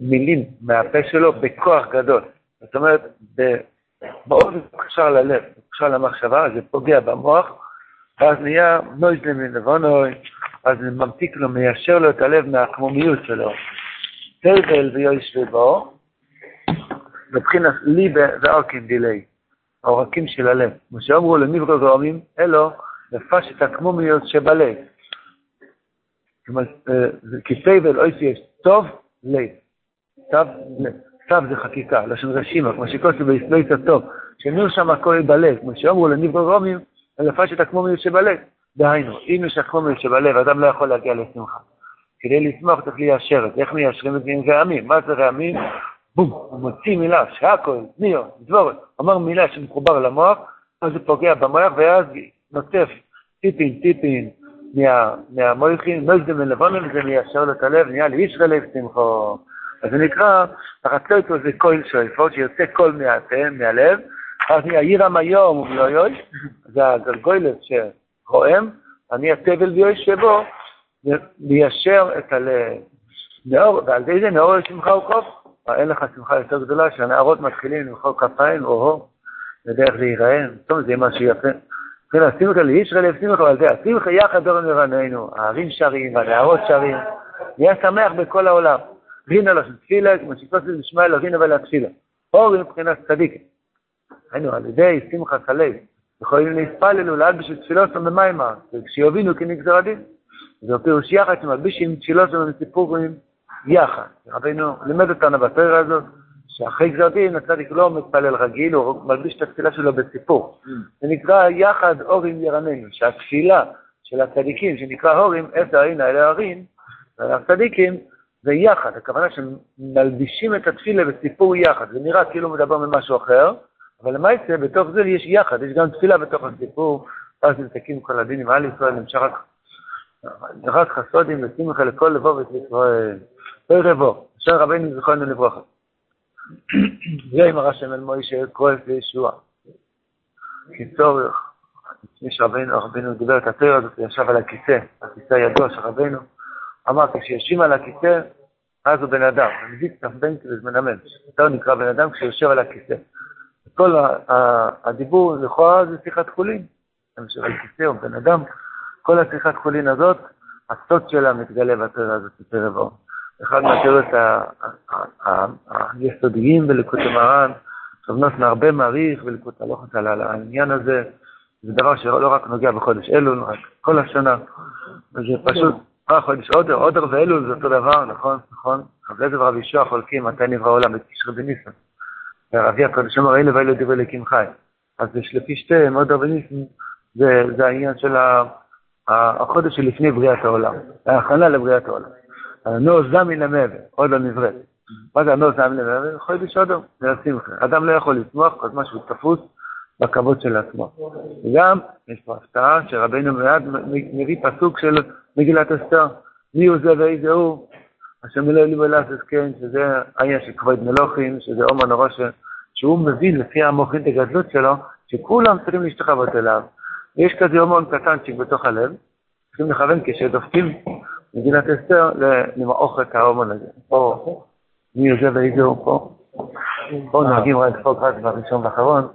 מילים מהפה שלו בכוח גדול. זאת אומרת, באופן מקשר ללב, מקשר למחשבה, זה פוגע במוח, ואז נהיה נויז מלבונוי, אז ממתיק לו, מיישר לו את הלב מהקמומיות שלו. תבל ויויש ובו, מבחינת ליבה ואורקין דילי, העורקים של הלב. כמו שאמרו למיברו גאומים, אלו לפש את הקמומיות שבלב. כי תבל אוי שיש טוב לב. צו זה חקיקה, לשון רשימה, כמו שכוסו ביסלויס הטוב, שניר שם הכל בלב, כמו שאמרו לניברו רומים, לפשט הקמומיות שבלב. דהיינו, אם יש הקמומיות שבלב, אדם לא יכול להגיע לשמחה. כדי לשמוח צריך ליישר את זה. איך מיישרים את זה עם רעמים? מה זה רעמים? בום, הוא מוציא מילה, שהכל, ניו, דבורת, אמר מילה שמחובר למוח, אז זה פוגע במוח, ואז נוטף טיפין טיפין מהמויכים, נויזדם מלבונם, וזה מיישר לו את הלב, נהיה לישראל לב שמחו. אז זה נקרא, הרצויטו זה קול שויפו, שיוצא קול מהפה, מהלב, אז נהיה עירם היום וביואיוי, זה הגלגוילת שרועם, אני התבל ביואי שבו, ליישר את הלב. ועל ידי זה נאור לשמחה וקוף. אין לך שמחה יותר גדולה שהנערות מתחילים למחוא כפיים, או-הו, זה ייראה, טוב, זה משהו יפה. כן, השמחה לישראל ישמחה על זה, השמחה יחד דורם לבנינו, הערים שרים, הנערות שרים, נהיה שמח בכל העולם. רינה לו של תפילה, כמו שכוסי נשמע אלו רינה ולתפילה. אור מבחינת צדיק. היינו, על ידי שמחת הלב, יכולים להתפללו לעד בשביל תפילוסם במיימר, וכשיובינו כנגזר הדין. זה פירוש יחד שמלבישים תפילוסם ומסיפורים יחד. רבינו לימד אותנו בתואר הזאת, שאחרי גזר דין הצדיק לא מתפלל רגיל, הוא מלביש את התפילה שלו בסיפור. זה נקרא יחד אורים ירננו, שהתפילה של הצדיקים, שנקרא הורים, עשר עין האלה ערים, הצדיקים, זה יחד, הכוונה שמלבישים את התפילה בסיפור יחד, זה נראה כאילו מדבר ממשהו אחר, אבל למעשה בתוך זה יש יחד, יש גם תפילה בתוך הסיפור, אז נתקים כל הדין עם על ישראל, נמשך רק חסודים ושמחה לכל לבוא ולישראל. לא רבו, אשר רבינו זכרנו לברכה. זה עם הרשם אל מוישה כואב וישוע. קיצור, לפני שרבינו, רבינו דיבר את התואר הזאת, ישב על הכיסא, הכיסא הידוע של רבינו, אמר, כשיושבים על הכיסא, אז הוא בן אדם, מזיק כ"ב כזה מנמל. יותר נקרא בן אדם כשיושב על הכיסא. כל הדיבור לכאורה זה שיחת חולין. יושב על כיסא או בן אדם, כל השיחת חולין הזאת, הסוד שלה מתגלה בתורה הזאת יותר רבו. אחד מהתיאוריות היסודיים בליקוד המרן, סובנות מהרבה מעריך בליקוד הלוחת על העניין הזה, זה דבר שלא רק נוגע בחודש אלול, רק כל השנה, וזה פשוט אה, חודש אודר, אודר ואלול זה אותו דבר, נכון, נכון. רבי אליעזר ורבי ישוע חולקים מתי נברא העולם, בתשרי בניסן. ורבי הקודש אמר, אלה ואלה דברי אלוקים חי. אז לפי שתיהם, אודר וניסן, זה, זה העניין של החודש שלפני בריאת העולם, ההכנה לבריאת העולם. הנור זמין למעבר, עוד לא נברא. מה זה הנור זמין למעבר? חודש אודר, זה השמחה. אדם לא יכול לשמוח כל זמן שהוא תפוס בכבוד של עצמו. וגם, יש פה הפתעה שרבינו מיד מביא פסוק של מגילת אסתר, מי הוא זה ואיזה הוא, מילא לי ולעשות כן, שזה העניין של כבוד מלוכים, שזה אומן הראש, שהוא מבין לפי המוחין את הגדלות שלו, שכולם צריכים להשתחוות אליו. ויש כזה אומן קטנצ'יק בתוך הלב, צריכים לכוון כשדופקים מגילת אסתר למעוך את האומן הזה. פה, מי זה ואיזה הוא פה. פה נוהגים רק פה רק בראשון ואחרון,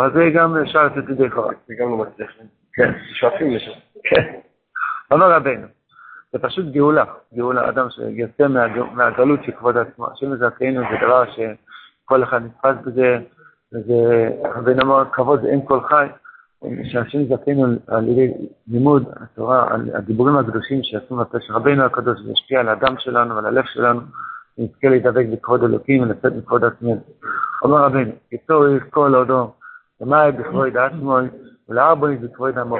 אבל זה גם אפשר לתת ידי חובה. זה גם לא מצליח. כן. שואפים לשם. כן. אמר רבינו, זה פשוט גאולה, גאולה, אדם שיוצא מהגלות של כבוד עצמו. השם מזכנו זה דבר שכל אחד נתפס בזה, וזה, רבינו אמר, כבוד זה אין כל חי, שהשם מזכנו על ידי לימוד התורה, על הדיבורים הקדושים שעשו מהפה של רבינו הקדוש, זה ישפיע על האדם שלנו ועל הלב שלנו, ונזכה להידבק בכבוד אלוקים ולצאת מכבוד עצמנו. אומר רבינו, כצורך כל הודו, ומאי בכבוד עצמו, ולארבוי בכבוד עמו.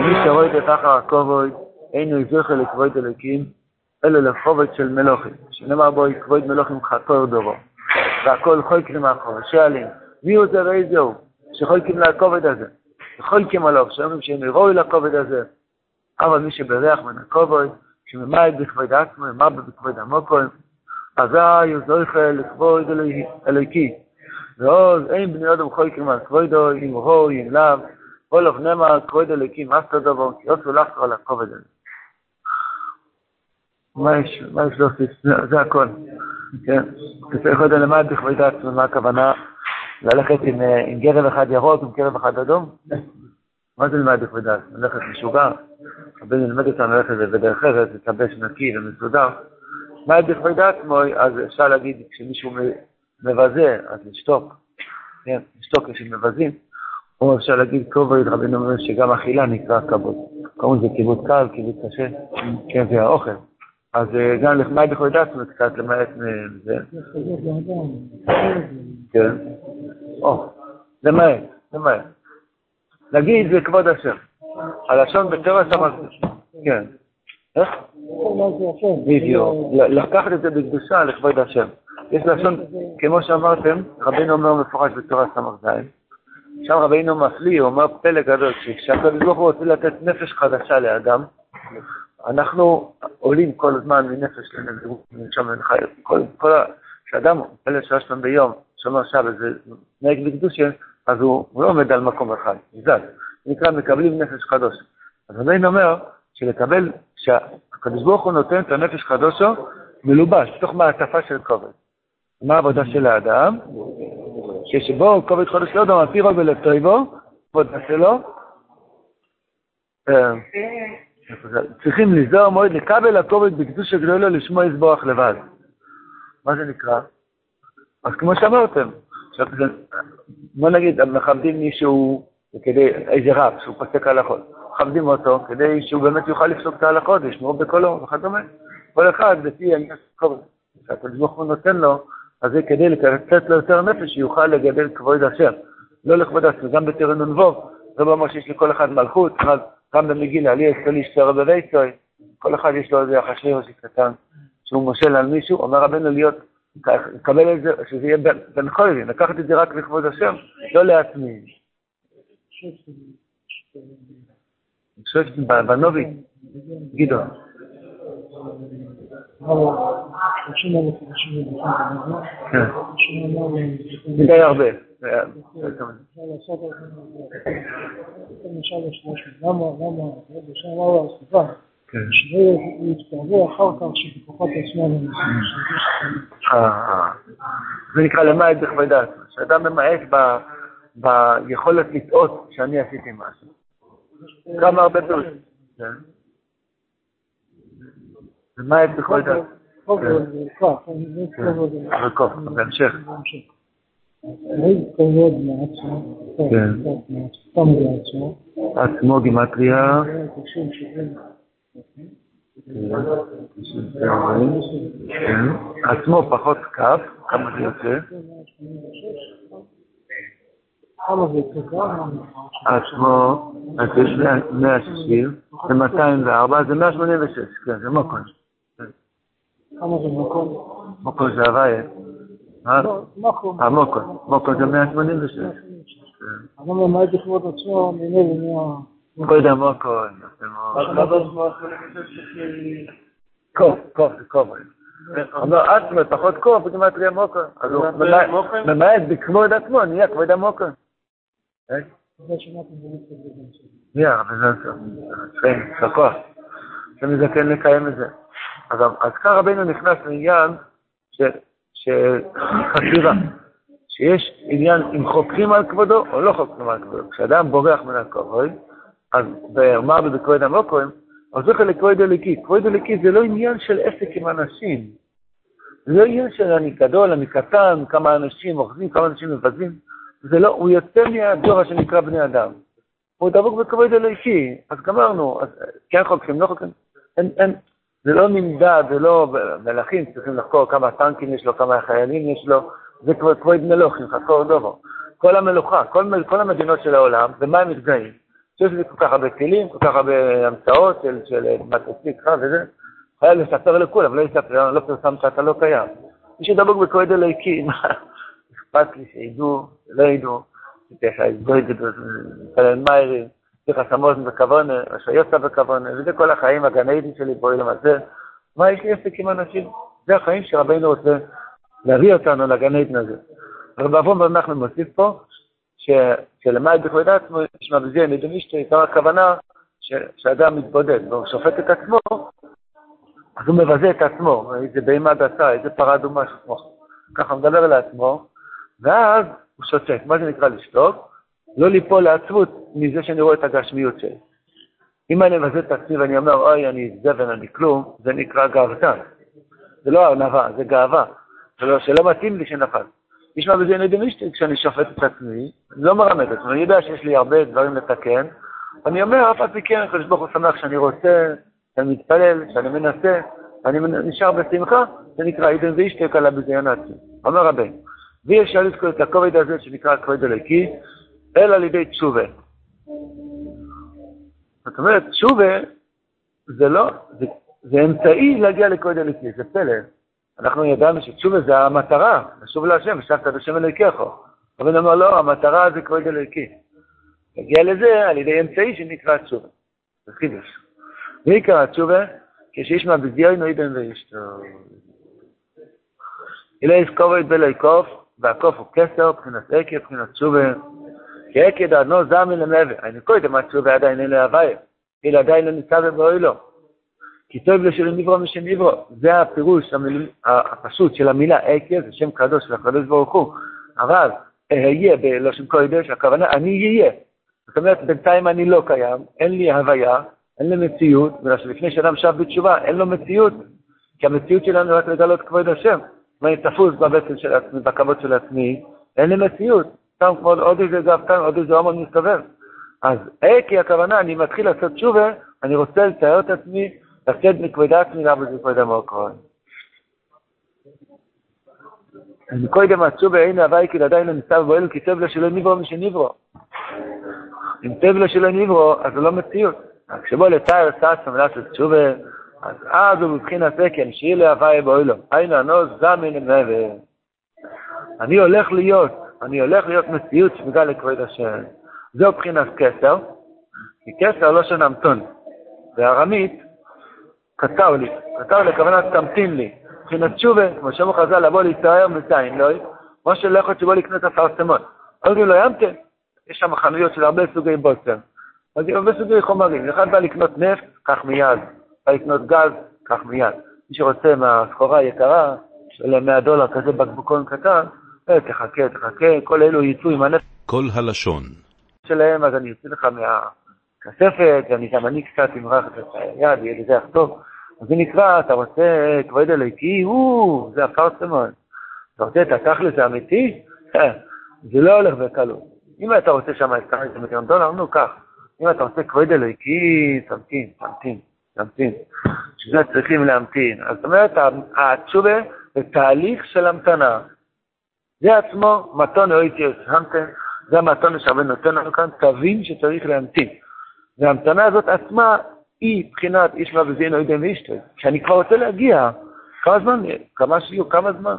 מי שרואה את אחר הכובד, אינו זוכר לכבוד אלוקים, אלא לכובד של מלוכים, שנאמר בו כבוד מלוכים חתור דובו, והכל חויקים מאחור, שואלים, מי הוא זה ראי זהו, שחויקים לכובד הזה, וחויקים עליו, שאומרים שהם יראו לכובד הזה, אבל מי שבריח מן הכובד, שממעט בכבוד עצמו, מה בכבוד המוקרים, אזי הוא זוכה לכבוד אלוהיקי. ועוד אין בני אדם חויקים על כבודו, אם הו, אם לאו, כל אופנמה כבוד אלוהיקי, מה עשתה דבר, כי עשו לך על הכובד הזה. מה יש, מה יש להוסיף? זה הכל. כן. צריך עוד למד בכבוד עצמו, מה הכוונה? ללכת עם, עם גרב אחד ירוק, עם גרב אחד אדום? מה זה ללמד בכבוד עצמו? ללכת משוגע? הבן ילמד אותנו ללכת בדרך ארץ, לטבש נקי ומסודר. מה בכבוד עצמו? אז אפשר להגיד, כשמישהו מבזה, אז לשתוק. כן, לשתוק כשמבזים. או אפשר להגיד כבוד, רבינו אומר שגם אכילה נקרא כבוד. קוראים לזה כיבוד קל, כיבוד קשה, כן, זה האוכל. אז אה, גם לחמאי בכבוד עצמו קצת למעט מזה. כן. או, למעט, למעט. להגיד זה כבוד השם. הלשון בתורה המקדוש. כן. איך? בדיוק. לקחת את זה בקדושה לכבוד השם. יש לשון, כמו שאמרתם, רבינו אומר מפורש בתורה ס"ז, שם רבינו מפליא, הוא אומר פלא גדול, כשהקדוש ברוך הוא רוצה לתת נפש חדשה לאדם, אנחנו עולים כל הזמן מנפש לנזירות, מנשום ונחי, כשאדם מתפלל שלוש פעמים ביום, שומר שבת, נהג בקדושה, אז הוא, לא עומד על מקום אחד. זה נקרא מקבלים נפש חדוש. אז רבינו אומר שלקבל, שהקדוש ברוך הוא נותן את הנפש חדושו מלובש, בתוך מעטפה של כובד. מה העבודה של האדם? כשבו כובד חודש לא אדם על פי רוב ולטויבו, עבודה שלו, אה, צריכים לזהור מועד לקבל הכובד בקדוש הגדולה לשמוע יסבוח לבד. מה זה נקרא? אז כמו שאמרתם, בוא נגיד, מכבדים מישהו כדי, איזה רב, שהוא פוסק הלכות, מכבדים אותו כדי שהוא באמת יוכל לפסוק את ההלכות, לשמור בקולו וכדומה. כל אחד לפי העניין של כובד. שהקדוש ברוך הוא נותן לו אז זה כדי לתת לו יותר נפש, שיוכל לגדל כבוד השם. לא לכבוד השם, גם בתרן נ"ו, זה לא אומר שיש לכל אחד מלכות, גם במגילה, לי אצל אישתר בביתוי, כל אחד יש לו איזה ראשי קטן, שהוא מושל על מישהו, אומר רבנו להיות, לקבל את זה, שזה יהיה בן חולבים, לקחת את זה רק לכבוד השם, לא לעצמי. אני בנובי, גדעון. די הרבה. זה נקרא למעט בכבדה, שאדם ממעט ביכולת לטעות שאני עשיתי משהו. כמה הרבה פירושים. ומה יש בכל? רקוב, בהמשך. עצמו גימטריה. עצמו פחות כף, כמה זה יוצא? עצמו, אז יש 160, זה 204, זה 186, כן, זה מוקון. כמה זה מוקון? מוקון זה הוויה. מוקון. המוקון. מוקון זה 186. אבל ממעט לכבוד עצמו, ממילא מה... כבוד המוקון. קוף, קוף זה קוף. אומר עצמו, פחות קוף, יהיה מוקון. אז הוא ממעט בכבוד עצמו, נהיה כבוד המוקון. מי הרב זלצר? כן, בכוח. שמזכן לקיים את זה. אז, כאן רבינו נכנס לעניין של חקירה, שיש עניין אם חוקרים על כבודו או לא חוקרים על כבודו. כשאדם בורח מן הכבוד, אז באמר בכבוד המוקרים, אז זוכר לכבוד אליקי. כבוד אליקי זה לא עניין של עסק עם אנשים. זה לא עניין של אני גדול, אני קטן, כמה אנשים אוחזים, כמה אנשים מבזים. זה לא, הוא יוצא מהדור שנקרא בני אדם. הוא דבוק בכבוד אלוהיקי, אז גמרנו, אז כן חוקרים, לא חוקרים. אין, אין, זה לא נמדד, זה לא מלכים צריכים לחקור כמה טנקים יש לו, כמה חיילים יש לו, זה כבר כבוד מלוכים, חקור דובו. כל המלוכה, כל, כל המדינות של העולם, במה הם מתגאים? שיש לי כל כך הרבה כלים, כל כך הרבה המצאות של, של מטוסי ככה וזה, יכול לספר לכולם, לא יספר, לא פרסמת, אתה לא קיים. מי שדבוק בכבוד אלוהיקי, מה אכפת לי שידעו, לא ידעו, שיסבו את זה בפלל מאירים, צריך סמוזן בכוונה, אשר יוצא בכוונה, וזה כל החיים הגן עדן שלי פה למעשה. מה יש לי עסק עם אנשים? זה החיים שרבינו רוצה להביא אותנו לגן עדן הזה. אברום בן נחמן מוסיף פה, שלמעט בכבוד עצמו יש מבזיר נדון אשתו, עיקר הכוונה שאדם מתבודד והוא שופט את עצמו, אז הוא מבזה את עצמו, איזה בהמה דתה, איזה פרה אדומה שכמו. ככה הוא מדבר על עצמו, ואז הוא שותק. מה זה נקרא לשתוק? לא ליפול לעצבות מזה שאני רואה את הגשמיות שלי. אם אני מבזה את עצמי ואני אומר, אוי, אני זבן, אני כלום, זה נקרא גאוותן. זה לא ארנבה, זה גאווה. שלא, שלא מתאים לי שנפל. נשמע בזה נדם אשתי כשאני שופט את עצמי, לא מרמד את עצמי, אני יודע שיש לי הרבה דברים לתקן, אני אומר, אף על פי כן, הקדוש ברוך הוא שמח שאני רוצה, שאני מתפלל, שאני מנסה, אני נשאר בשמחה, זה נקרא עידן ואישתק על הביזיון עצמי. אומר רבי, ואי אפשר לזכור את הכובד הזה שנקרא הכובד אלוקי, אלא על ידי תשובה. זאת אומרת, תשובה זה לא, זה, זה אמצעי להגיע לכובד אלוקי, זה פלא. אנחנו ידענו שתשובה זה המטרה, לשוב להשם, ושבת את השם אלוקיך. אבל אומר, לא, המטרה זה כבוד אלוקי. להגיע לזה על ידי אמצעי שנקרא תשובה. זה חידוש. ועיקר התשובה, כשישמע בזיון איבן ואשתו. אלא יזכור את בלי קוף, והקוף הוא כסר, מבחינת עקב, מבחינת תשובה. כי עקד עדנו זמי למעבר. אני קודם התשובה עדיין אין להוויה, אלא עדיין לא ניצב באוהלו. כי טוב לשלם נברו משם נברו. זה הפירוש. הפשוט של המילה עקב, זה שם קדוש של הקדוש ברוך הוא. אבל אהיה בלושן קודש, הכוונה אני אהיה. זאת אומרת, בינתיים אני לא קיים, אין לי הוויה, אין לי מציאות, שלפני שאדם שב בתשובה, אין לו מציאות, כי המציאות שלנו רק לגלות כבוד השם. אם אני תפוס בבטן של עצמי, בכבוד של עצמי, אין לי מציאות. סתם כמו עוד איזה גאוותן, עוד איזה הומון מסתובב. אז עקי הכוונה, אני מתחיל לעשות תשובה, אני רוצה לצייר את עצמי לצאת מכבוד עצמי לעבוד בכבוד המוקרון. קודם התשובה אין הווי כי עדיין לא ניצב באלו כי טוב לו שלא נברו משנברו. אם טוב לו שלא נברו, אז זה לא מציאות. כשבוא לתאר סס ומלאסת תשובה, אז אז הוא מבחינת סקן, שיהיה להווי באוילו. היינו הנוז זמין ומעבר. אני הולך להיות, אני הולך להיות מציאות שמגע לכבוד השם. זו מבחינת כסר, כי כסר לא שנמתון. בארמית, קצר לי, קצר לי, הכוונה תמתין לי. מבחינת תשובה, כמו שאמרו חז"ל, לבוא להצטער מזין, לא? כמו שלא יכול שבוא לקנות אפרסמון. אומרים לו, ימתם, יש שם חנויות של הרבה סוגי בוצר. אז הרבה סוגי חומרים. אחד בא לקנות נפט, קח מיד. בא לקנות גז, קח מיד. מי שרוצה מהסחורה היקרה, של 100 דולר כזה בקבוקון קטן, תחכה, תחכה, כל אלו יצאו עם הנפט. כל הלשון. שלהם, אז אני אוציא לך מהכספת, ואני גם אני קצת אמרח את היד, יהיה לזה טוב. אז זה נקרא, אתה רוצה כבוד אלוהיקי, הוא, זה הפרסמון. אתה רוצה את התכלס האמיתי? זה לא הולך בקלות. אם אתה רוצה שם את כמה מיליון דולר, נו, קח. אם אתה רוצה כבוד אלוהיקי, תמתין, תמתין, תמתין. בשביל זה צריכים להמתין. אז זאת אומרת, התשובה זה תהליך של המתנה. זה עצמו מתון אויטיוס, המתן, זה המתון שהרבה נותן לנו כאן, תבין שצריך להמתין. וההמתנה הזאת עצמה היא בחינת איש מבזין או ידעים ואישתו. כשאני כבר רוצה להגיע, כמה זמן, כמה שיהיו, כמה זמן,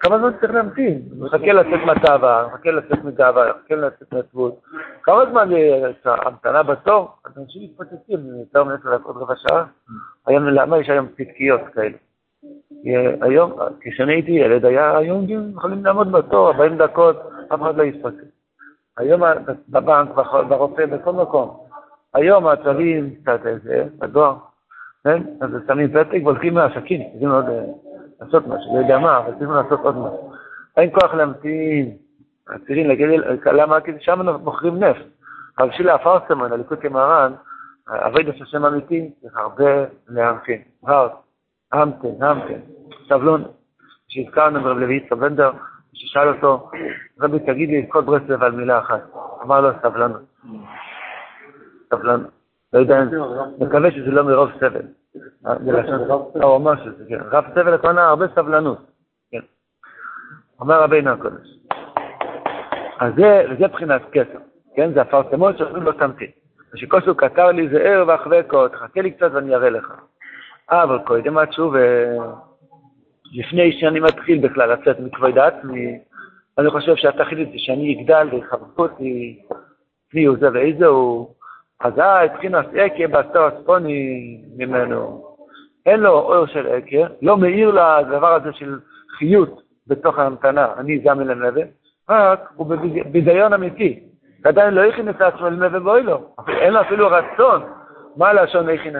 כמה זמן צריך להמתין? מחכה לצאת מהתאווה, מחכה לצאת מגאווה, מחכה לצאת מעצבות. כמה זמן המתנה בתור? אנשים מתפוצצים, יותר מעשר דקות רבע שעה. היום, למה יש היום צדקיות כאלה? היום, כשאני הייתי ילד, היה היום יכולים לעמוד בתור 40 דקות, אף אחד לא יתפוצץ. היום בבנק, ברופא, בכל מקום. היום מעצבים קצת איזה, בדואר, כן? אז שמים פתק והולכים מהעסקים, צריכים עוד אה, לעשות משהו, לא יודע מה, אבל צריכים לעשות עוד משהו. אין כוח להמתין, הצעירים להגיד, למה? כי שם מוכרים נפט. אבל בשביל האפרסמן, הליכוד כמרן, עבד את השם אמיתי, צריך הרבה להמתין. המתן, המתן. סבלון, שהזכרנו ברב לוי יצחק בנדר, ששאל אותו, רבי, תגיד לי את כל ברסלב על מילה אחת. אמר לו, סבלנות. סבלנות. לא יודע, מקווה שזה לא מרוב סבל. הוא אמר שזה, כן. רב סבל הכוונה הרבה סבלנות. כן. אומר רבינו הקודש. אז זה, וזה מבחינת כסר. כן, זה הפרסמות שאומרים לו תמתין. ושכוסו קטר לי זה ער ואחווה כה, תחכה לי קצת ואני אראה לך. אבל קודם אה, לפני שאני מתחיל בכלל לצאת מכבוד עצמי, אני חושב שהתכלית זה שאני אגדל ויחבקו אותי, מי הוא זה ואיזה הוא, אזי מבחינת עקר בסתר הצפוני ממנו. אין לו אור של עקר, לא מאיר לדבר הזה של חיות בתוך ההמתנה, אני זמי למלווה, רק הוא בביזיון אמיתי. עדיין לא הכין את עצמו למלווה ואוי לו, אין לו אפילו רצון. מה הלשון הכין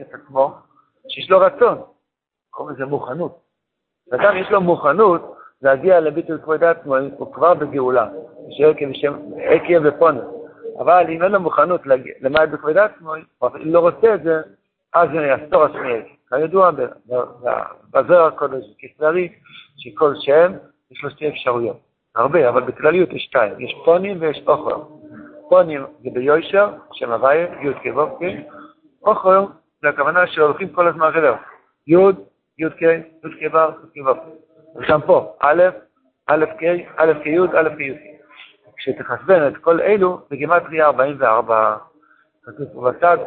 את עצמו? שיש לו רצון. קוראים לזה מוכנות. אדם יש לו מוכנות להגיע לביטול כבוד עצמו, הוא כבר בגאולה. עקב ופונר. אבל אם אין לו מוכנות למעט בכבוד עצמו, אפילו לא רוצה את זה, אז זה יסתור עצמי. כידוע בזוהר הקודש, כסלרי, שכל שם יש לו שתי אפשרויות. הרבה, אבל בכלליות יש שתיים. יש פונים ויש אוכר. פונים זה ביושר, שם הוויה, י' כו' אוכר זה הכוונה שהולכים כל הזמן אחריו. י', י' כ', י' כ' ו', י' כ' ו'. פה, א', א' כ', א' כ' י', א' כ' י'. כשתחשבן את כל אלו, בגימטריה 44. כתוב פה בצד,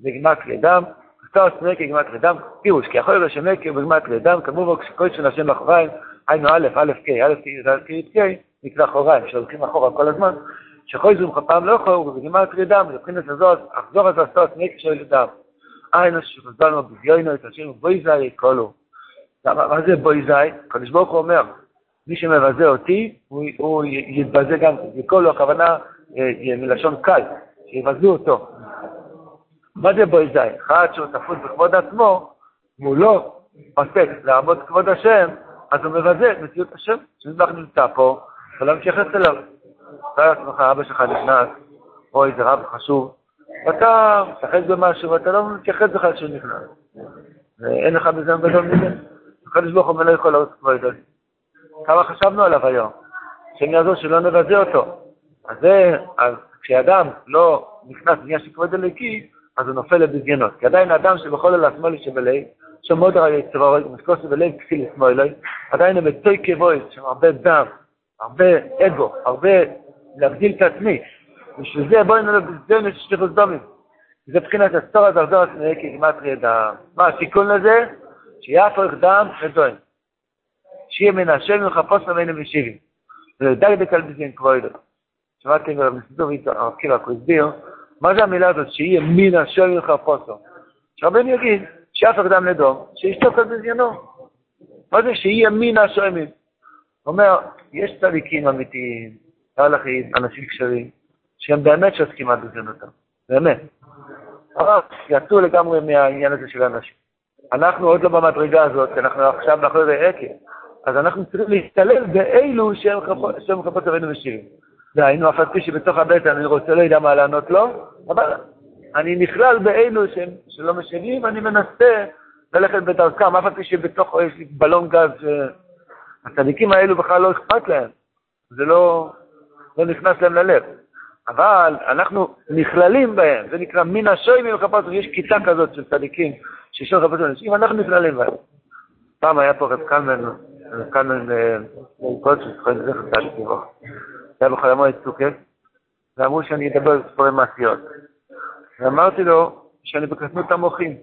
בגימטריה דם, כתוב סמקי בגימטריה דם, פירוש, כי יכול להיות שמקי בגימטריה דם, כמובן כשכל שנה שם אחריים, היינו א', א' כ', א' כ' י', א' כ' י' כ', נקרא אחוריים, שהולכים אחורה כל הזמן, שכל זום פעם לא יכול, ובגימטריה דם, מבחינת הזאת, אחזור את הסתות סמקי של דם. היינו שחזרנו בזיונו את השם בויזאי יקולו. מה זה בויזאי? הקדוש ברוך הוא אומר, מי שמבזה אותי, הוא, הוא יתבזה גם, יקולו הכוונה אה, מלשון קל, שיבזו אותו. מה זה בויזאי? אחד שהוא תפוס בכבוד עצמו, לא מספיק לעמוד כבוד השם, אז הוא מבזה את מציאות השם, שמזבח נמצא פה, ולא מתייחס אליו. אתה לעצמך, אבא שלך נכנס, או איזה רב חשוב, ואתה משחק במשהו, ואתה לא מתייחס בכלל שהוא נכנס. ואין לך בזה גדול מזה. הקדוש ברוך הוא לא יכול לעשות כבר יותר. כמה חשבנו עליו היום, שהם יעזור שלא נבזה אותו. אז זה, אז כשאדם לא נכנס בנייה של כבוד אלוקי, אז הוא נופל לבזיינות. כי עדיין האדם שבכל אלה שמאלי שבלב, שמוד הרי צבורי, ומסקוס בלב כסיל שמאלי, עדיין הם בתוי כבוי, שם הרבה דם, הרבה אגו, הרבה להגדיל את עצמי. בשביל זה בואי נלך בזדון יש שליחות דומים. זה מבחינת הסתור דרדור עצמי כגימטרי דם. מה התיקון לזה? שיהפוך דם לדוין. שיהיה מן השם ולחפוש ממנו משיבים. ולדקדק על בזין כבודו. גם מסדור הרקיל רק הסביר, מה זה המילה הזאת שיהיה מן השם ולחפושו? שרבנו יגיד, שיהפוך דם לדום, שישתוק על בזיינו. מה זה שיהיה מן השמים? הוא אומר, יש צדיקים אמיתיים, תהלכים, אנשים קשרים, שהם באמת שעוסקים עד בזונותם, באמת. יצאו לגמרי מהעניין הזה של האנשים. אנחנו עוד לא במדרגה הזאת, אנחנו עכשיו מאחורי עקב, אז אנחנו צריכים להשתלב באלו שהם חפות עלינו ושירים. דהיינו, אף על פי שבתוך הבטן אני רוצה, לא יודע מה לענות לו, אבל אני נכלל באלו שהם, שלא משיבים, אני מנסה ללכת בדרכם, אף על פי שבתוך יש לי בלון גז, הצדיקים האלו בכלל לא אכפת להם, זה לא, לא נכנס להם ללב. אבל אנחנו נכללים בהם, זה נקרא מן השוימים וכפות, יש כיתה כזאת של צדיקים, שיש לו כפות אנשים, אנחנו נכללים בהם. פעם היה פה רב קלמן, רב קלמן קודש, זכר צדיק. היה בחלמו את צוקף, ואמרו שאני אדבר על ספורי מעשיות. ואמרתי לו שאני בקטנות המוחים.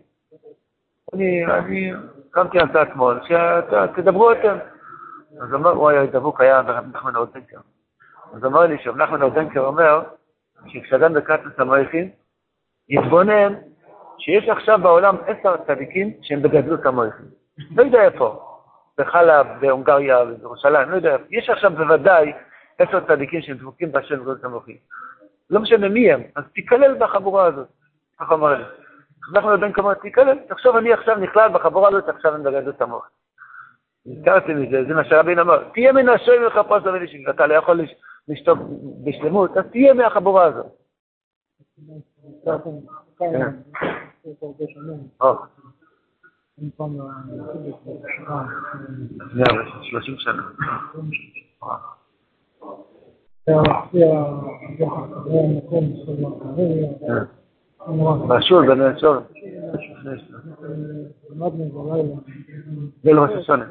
אני, אני קמתי על צד שמאל, שתדברו אתם. אז הוא היה דבוק, היה ברב נחמן אורדנקר. אז אמר לי שרב נחמן אורדנקר אומר, שכשאדם בקטנות המוחים, יתבונן שיש עכשיו בעולם עשר צדיקים שהם בגדלות המוחים. לא יודע איפה, בחלב, בהונגריה, בירושלים, לא יודע איפה. יש עכשיו בוודאי עשר צדיקים שהם דבוקים בהשם בגדלות המוחים. לא משנה מי הם, אז תיכלל בחבורה הזאת. ככה אמר לי. אנחנו יודעים כמה תיכלל, תחשוב אני עכשיו נכלל בחבורה הזאת, עכשיו אני בגדלות המוח. נזכרתי מזה, זה מה שרבין אמר, תהיה מן השם ולחפש דבר אישי, אתה לא יכול בשלמות, אז תהיה מהחבורה הזאת. שלושים שנה. בשול, בן השול. זה לא ראש השונה.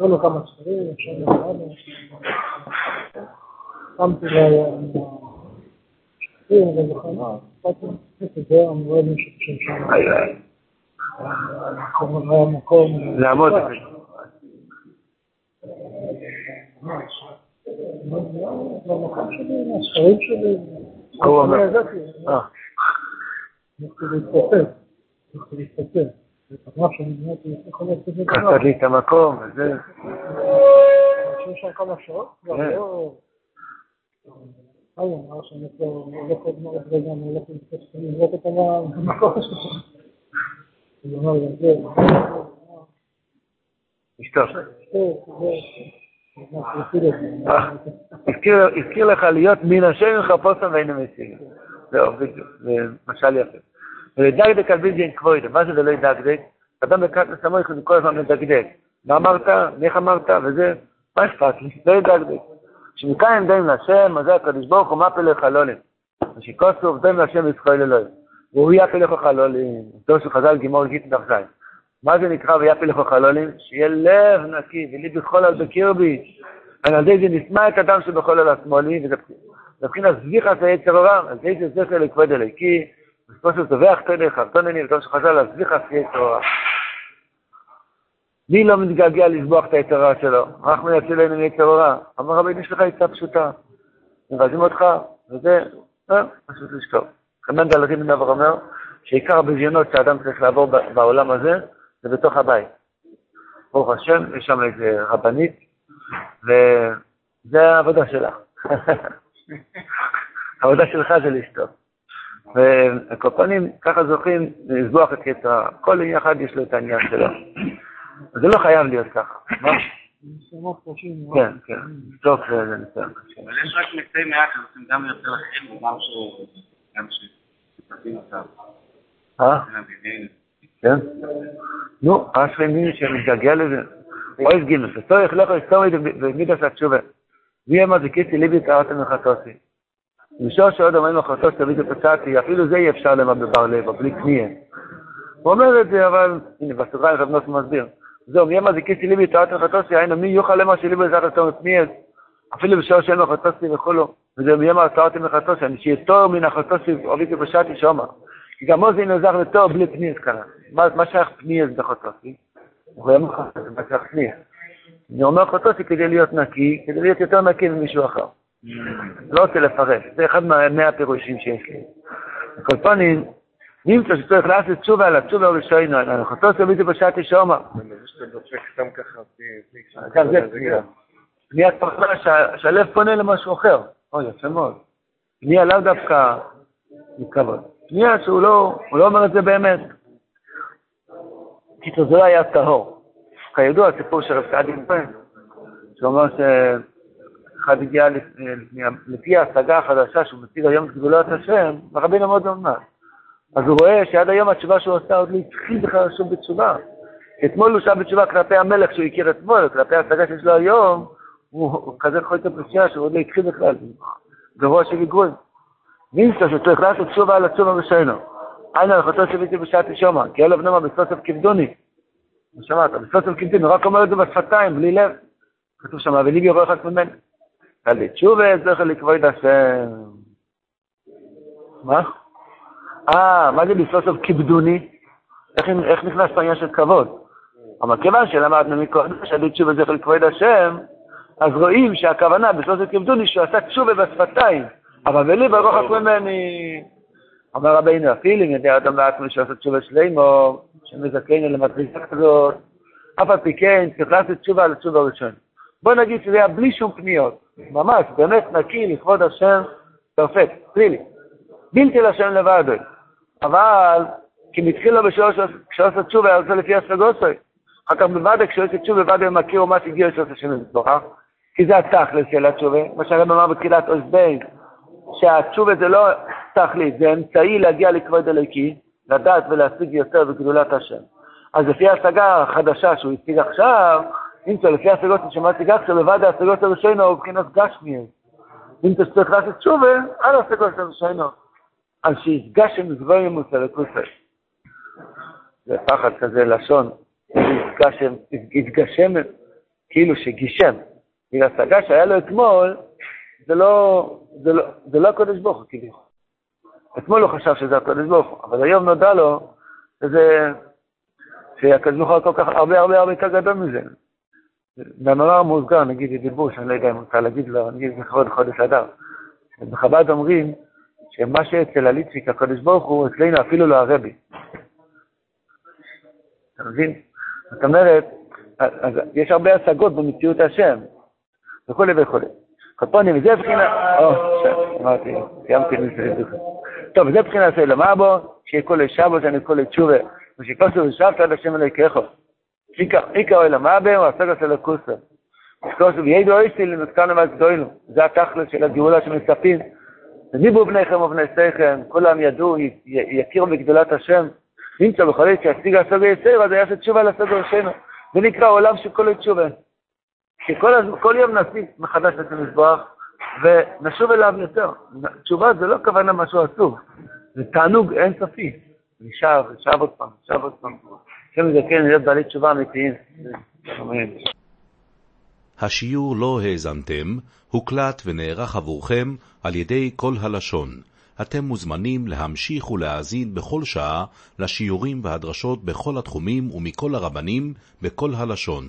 לא לו כמה ספרים, אפשר לקרוא לו. שמתי לו כן, אבל בכוונה, קצת זה אמרו לי שחושב שם. היה מקום... לעמוד. במקום שלי, מהספרים שלי. הוא אומר. אה, הלכתי להתפטר. הלכתי להתפטר. חסר לי את המקום, וזה... שיש שם כמה שעות, כבר כן. לא... היי, אמר שאני הולך הולך. הוא אמר לי, זה, אשתו. זה, זה, אה, הזכיר- הזכיר לך להיות מן השם מחפושם ואין מסירים. זהו, בדיוק, זה משל יפה. ולדקדק על בלתי כבוידא, מה זה ולא ידקדק? אדם בקט לסמוך זה כל הזמן מדקדק. מה אמרת? איך אמרת? וזה, מה אכפת לי? לא ידקדק. שמכאן הם דעים להשם, אז זה הקדוש ברוך הוא מפה לחלולים. ושכוסו דעים להשם וישראל אלוהים. והוא יפה לך חלולים. שהוא חז"ל גימור גיט דף. מה זה נקרא ויפה לך חלולים? שיהיה לב נקי ולי בכל על בקרבי. על ידי זה נשמע את אדם שבכל על השמאלי, וזה מבחינת זביחס היצר הרע, על ידי זה זכר לכבוד אלוקי, בסופו של טובח תדך, ארתונני, וטוב שחז"ל זביחס יצר הרע. מי לא מתגעגע לסבוח את היצר הרע שלו? אנחנו יציל לנו מיצר הרע. אמר רבי, יש לך עצה פשוטה. מבזים אותך, וזה, אה, פשוט לשכב. חנן דלתי בן אבר אומר, שעיקר הביזיונות שאדם צריך לעבור בעולם הזה, זה בתוך הבית. ברוך השם, יש שם איזה רבנית, וזה העבודה שלך. העבודה שלך זה לשתות. ועל כל פנים, ככה זוכים לסבוח את יתר. כל עניין אחד יש לו את העניין שלו. זה לא חייב להיות ככה. קשים. כן, כן. סוף זה זה קשה. אבל יש רק מתי מעט שעושים גם יותר אחרים וגם ש... גם אותם. אה? מבינים. כן? נו, אשרי מי שמתגעגע לזה. אוי גימל, וצורך לך היסטורית במידס התשובה. מי אמר זיקיתי ליבי קראתם מחטוסי. בשור שעוד אומרים מחטוס תביא תפצעתי, אפילו זה אי אפשר למה בבר לב, בלי קנייה. הוא אומר את זה, אבל, הנה, בסוגריים רב נוסף מסביר. זהו, מי אמר זיקיתי ליבי קראתם מחטוסי, היינו מי יוכל למה שליבי בעזרת התור מפניאס. אפילו בשור שאין מחטוסי וכולו. וזה מי אמר קראתי מחטוסי, אני שיהיה תור מן החטוסי, אוביתי בשעתי שומר. כי גם עוזי נעזר לתור בלי פניאס כאן. מה שייך פניאס בחטוסי? הוא לך, זה מה שייך פניאס. אני אומר חטוסי כדי להיות נקי, כדי להיות יותר נקי ממישהו אחר. לא רוצה לפרש, זה אחד מהמאה הפירושים שיש לי. כל פנים, נמצא שצריך לעשות תשובה על התשובה הראשונה, על חטוסי אוביתי בשעתי שומר. זה פנייה. פרסמה שה- שהלב פונה למשהו אחר. אוי, יפה מאוד. פנייה לאו דווקא מכבוד. פנייה שהוא לא, הוא לא אומר את זה באמת. קיצור, זה לא היה טהור. כידוע, הסיפור של רב סעדי כהן, שאומר שאחד הגיע לפני- לפני- לפי ההשגה החדשה שהוא מציג היום את גבולות השם, ורבינו מאוד ממש. אז הוא רואה שעד היום התשובה שהוא עושה עוד לא התחיל בכלל לשוב בתשובה. אתמול הוא שב בתשובה כלפי המלך שהוא הכיר אתמול, כלפי ההשגה שיש לו היום, הוא כזה את הפרשייה שהוא עוד לא התחיל בכלל, גבוה של היגוי. נמצא שצריך לעשות תשובה על התשובה ראשינו. היינו הלכתו שביתי בשעת תשומה, כי אלף נאמר בסוסף כבדוני. מה שמעת? בסוסף כבדוני, הוא רק אומר את זה בשפתיים, בלי לב. כתוב שם, וליבי ירוחק ממני. על תשובה זכר לכבוד השם. מה? אה, מה זה בסוסף כבדוני? איך, איך נכנס פה העניין של כבוד? אבל כיוון שלמדנו מקודם שעדי תשובה זכר לכבוד השם, אז רואים שהכוונה בשלושת כבדוני שהוא עשה תשובה בשפתיים, אבל בליב הרוחק ממני. אמר רבינו, אפילו אם יודע אדם לעצמו שעושה תשובה שלימו, שמזכנו למדריסה כזאת, אף על פי כן צריך לעשות תשובה על התשובה הראשון. בוא נגיד שזה היה בלי שום פניות, ממש, באמת נקי לכבוד השם, פרפקט, פלילי. בלתי לשם לבדו. אבל, כי מתחילה בשלוש, כשעושה תשובה, עושה לפי הסגוסוי. אחר כך בוודא, כשעושה תשובה, בוודא מכיר מה שהגיע שעושה שם לזבורך. כי זה התכלס של התשובה, מה שהרב אמר בתחילת עוז בין, שהתשובה זה לא תכלית, זה אמצעי להגיע לכבוד אלוקי, לדעת ולהשיג יותר בגדולת השם. אז לפי ההשגה החדשה שהוא השיג עכשיו, נמצא לפי ההשגות שמציג עכשיו, לבד ההשגות הראשונו הוא מבחינת גשמי. נמצא שצריך לעשות תשובה על ההשגות הראשונו. על שיסגשם זבוים וסלקוסי. זה פחד כזה לשון, יתגשם כאילו שגישם. בגלל ההשגה שהיה לו אתמול, לא, לא, זה לא הקודש ברוך הוא כביכול. אתמול הוא חשב שזה הקדוש ברוך הוא, אבל היום נודע לו שזה, שהקדוש ברוך הוא כל כך הרבה הרבה הרבה יותר גדול מזה. במאמר מוסגר, נגיד דיבור, שאני לא יודע אם רוצה להגיד לו, אני אגיד לכבוד חודש אדר. בחב"ד אומרים שמה שאצל הליטפיק, הקדוש ברוך הוא, אצלנו אפילו לא הרבי. אתה מבין? זאת אומרת, אז יש הרבה השגות במציאות השם, וכולי וכולי. קופונים, זה בחינה, או, אמרתי, סיימתי לזה. טוב, זה בחינה של מה בו, שיהיה כל שבו, שאני כל תשובה, ושכוסו ושבת עד השם אלוהיכך. עיקר אוהל המאבה הוא של הכוסו. כוסו ויידו אויסי לנותקנו מהגדולנו. זה התכלס של הגאולה שמצפים. וניבו בניכם ובני שייכם, כולם ידעו, יכירו בגדולת השם. נמצא בכל עת שישיג הסגר יסר, אז יעשה תשובה לסגר שלנו. זה נקרא עולם כל תשובה. שכל יום נשיג מחדש את המזבח, ונשוב אליו יותר. תשובה זה לא כוונה משהו עצוב, זה תענוג אינסופי. נשאר, נשאר עוד פעם, נשאר עוד פעם. השם יזכן להיות בעלי תשובה אמיתיים. השיעור לא האזנתם, הוקלט ונערך עבורכם על ידי כל הלשון. אתם מוזמנים להמשיך ולהאזין בכל שעה לשיעורים והדרשות בכל התחומים ומכל הרבנים בכל הלשון.